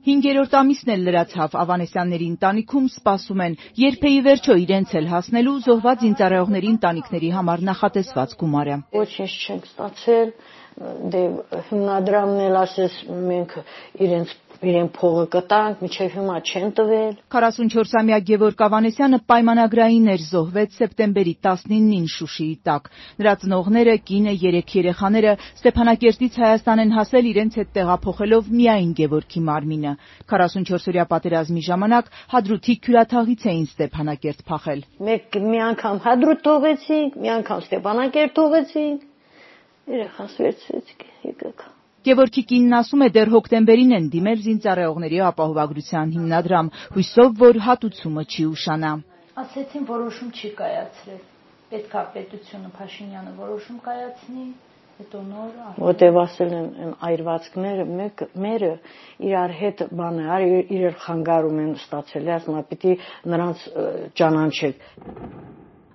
Հինգերորդ ամիսն էլ լրացավ Ավանեսյանների ընտանիքում սպասում են երբեի վերջո իրենց էլ հասնելու զոհված զինծառայողների ընտանիքների համար նախատեսված գումարը։ Ոչինչ չենք ստացել, դե հիմնադրամն էլ ասես մենք իրենց իրեն փողը կտանք, միջև հիմա չեն տվել։ 44-ամյա Գևորգ Ավանեսյանը պայմանագրային էր զոհվեց սեպտեմբերի 19-ին Շուշիի տակ։ Նրա ծնողները, կինը, երեք երեխաները Ստեփանակերտից Հայաստան են հասել իրենց հետ տեղափոխելով միայն Գևորգի մարմինը։ 44-օրյա պատերազմի ժամանակ Հադրութի Քյուրաթաղից էին Ստեփանակերտ փախել։ Մեկ մի անգամ Հադրութ թողեցինք, մի անգամ Ստեփանակերտ թողեցինք։ Երեխաս վերցրեցինք, եկեք։ Գևորգի կինն ասում է դեռ հոկտեմբերին են դիմել զինծառայողների ապահովագրության հիմնադրամ, հույսով, որ հատուցումը չի ուշանա։ Ասեցին որոշում չի կայացրել։ Պետքա պետությունը Փաշինյանը որոշում կայացնի, հետո նոր Որտեվ ասել են այն այրվածքները մեկ մերը իրար հետ բանը, արի իրար խանգարում են ստացել, ասում պիտի նրանց ճանաչեք։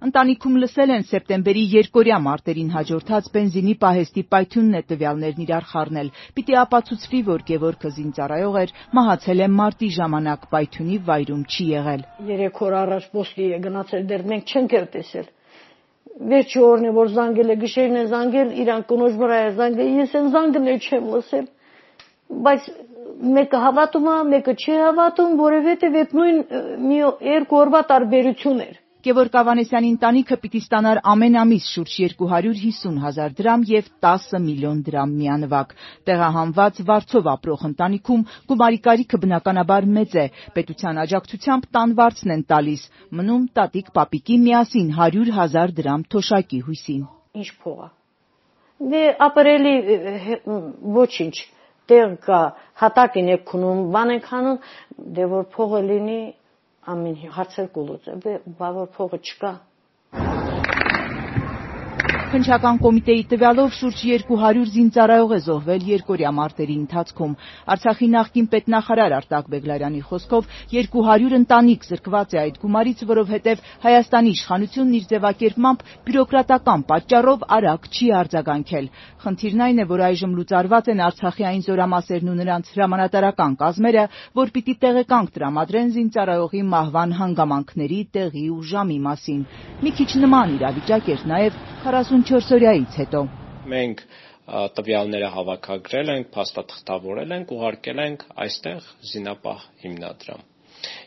Ընտանիքում լսել են սեպտեմբերի երկորյա մարտերին հաջորդած բենզինի պահեստի պայթյունն է տվյալներն իրար խառնել։ Պիտի ապացուցվի, որ Գևորգը զինծառայող էր, մահացել է մարտի ժամանակ, պայթյունի վայրում չի եղել։ 3 օր առաջ ոստի է գնացել, դեռ մենք չենք էլ տեսել։ Վերջի օրն է որ զանգել է, գիշերն է զանգել, իրան կնոջ վրա է զանգել, ես այն զանգն էլ չեմ լսել։ Բայց մեկը հավատում է, մեկը չի հավատում, որովհետև այդ նույն մի երկու օրվա տարբերություն էր։ Գևորգ Ավանեսյանի ընտանիքը պիտի ստանար ամեն ամիս շուրջ 250 հազար դրամ եւ 10 միլիոն դրամ միանվագ։ Տեղահանված վարձով ապրող ընտանիքում գումարի կարիքը բնականաբար մեծ է։ Պետության աջակցությամբ տան վարձն են տալիս։ Մնում տատիկ պապիկի միասին 100 հազար դրամ թոշակի հույսին։ Ինչ փող է։ Դե ապրելի ոչինչ տեղ կա, հատակին եք քնում, բան եք անում, դե որ փողը լինի, ամեն հարցեր կուլուծե, բա որ փողը չկա, Քննչական կոմիտեի տվյալով շուրջ 200 զինծառայող է զոհվել երկօրյա մարտերի ընթացքում։ Արցախի նախկին պետնախարար Արտակ Բեգլարյանի խոսքով 200 ընտանիք զրկված է այդ գումարից, որովհետև Հայաստանի իշխանությունն իր ձևակերպմամբ բյուրոկրատական պատճառով արագ չի արձագանքել։ Խնդիրն այն է, որ այժմ լուծարված են Արցախի այն զորամասերն ու նրանց հրամանատարական կազմերը, որ պիտի տեղեկանք տրամադրեն զինծառայողի մահվան հանգամանքների, տեղի ու ժամի մասին։ Մի քիչ նման իրավիճակ էր նաև 44-օրյայից հետո։ Մենք տվյալները հավաքագրել ենք, փաստաթղթավորել ենք, ուղարկել ենք այստեղ զինապահ հիմնադրամ։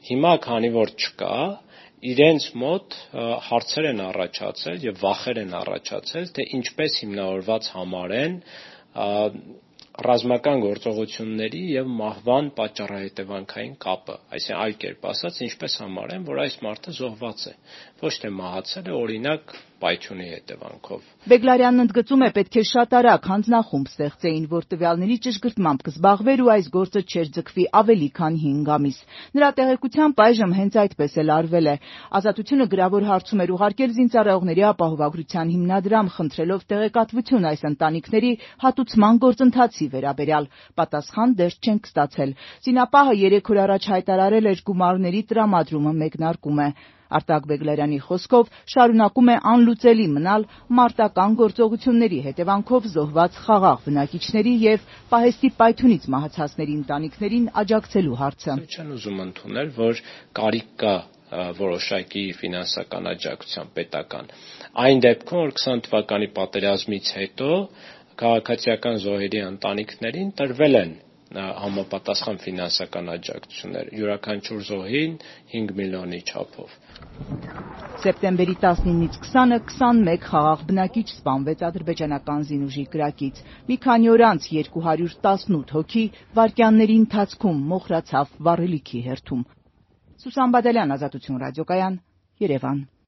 Հիմա քանի որ չկա, իրենց մոտ հարցեր են առաջացել եւ վախեր են առաջացել, թե ինչպես հիմնավորված համարեն ռազմական գործողությունների եւ մահվան պատճառահետևանքային կապը, այսինքն այլ կերպ ասած, ինչպես համարեն, որ այս մարդը զոհված է, ոչ թե մահացել է օրինակ պայթյունի հետևանքով։ Բեգլարյանն ընդգծում է, պետք է շատ արագ հանձնախումբ ստեղծեին, որ տվյալների ճշգրտմամբ կզբաղվեր ու այս գործը չէր ձգվի ավելի քան 5 ամիս։ Նրա տեղեկությամբ այժմ հենց այդպես էլ արվել է։ Ազատությունը գրավոր հարցում էր ուղարկել զինծառայողների ապահովագրության հիմնադրամ, խնդրելով տեղեկատվություն այս ընտանիքների հատուցման գործընթացի վերաբերյալ։ Պատասխան դեռ չենք ստացել։ Զինապահը 3 օր առաջ հայտարարել էր գումարների տրամադրումը մեկնարկում է։ Արտակ Բեգլարյանի խոսքով շարունակում է անլուծելի մնալ մարտական գործողությունների հետևանքով զոհված խաղաղ բնակիչների եւ պահեստի պայթյունից մահացածների ընտանիքներին աջակցելու հարցը։ Չեն ուզում ընդունել, որ կարիք կա որոշակի ֆինանսական աջակցության պետական։ Այն դեպքում, որ 20 թվականի պատերազմից հետո քաղաքացիական զոհերի ընտանիքներին տրվել են համապատասխան ֆինանսական աջակցություններ յուրաքանչյուր զոհին 5 միլիոնի չափով։ Սեպտեմբերի 19-ից 20-ը 21 խաղաղ բնակիչ սպանվեց ադրբեջանական զինուժի կրակից։ Մի քանի օր անց 218 հոգի վայրկյանների ընթացքում մոխրացավ վառելիքի հերթում։ Սուսան Բադալյան, Ազատություն ռադիոկայան, Երևան։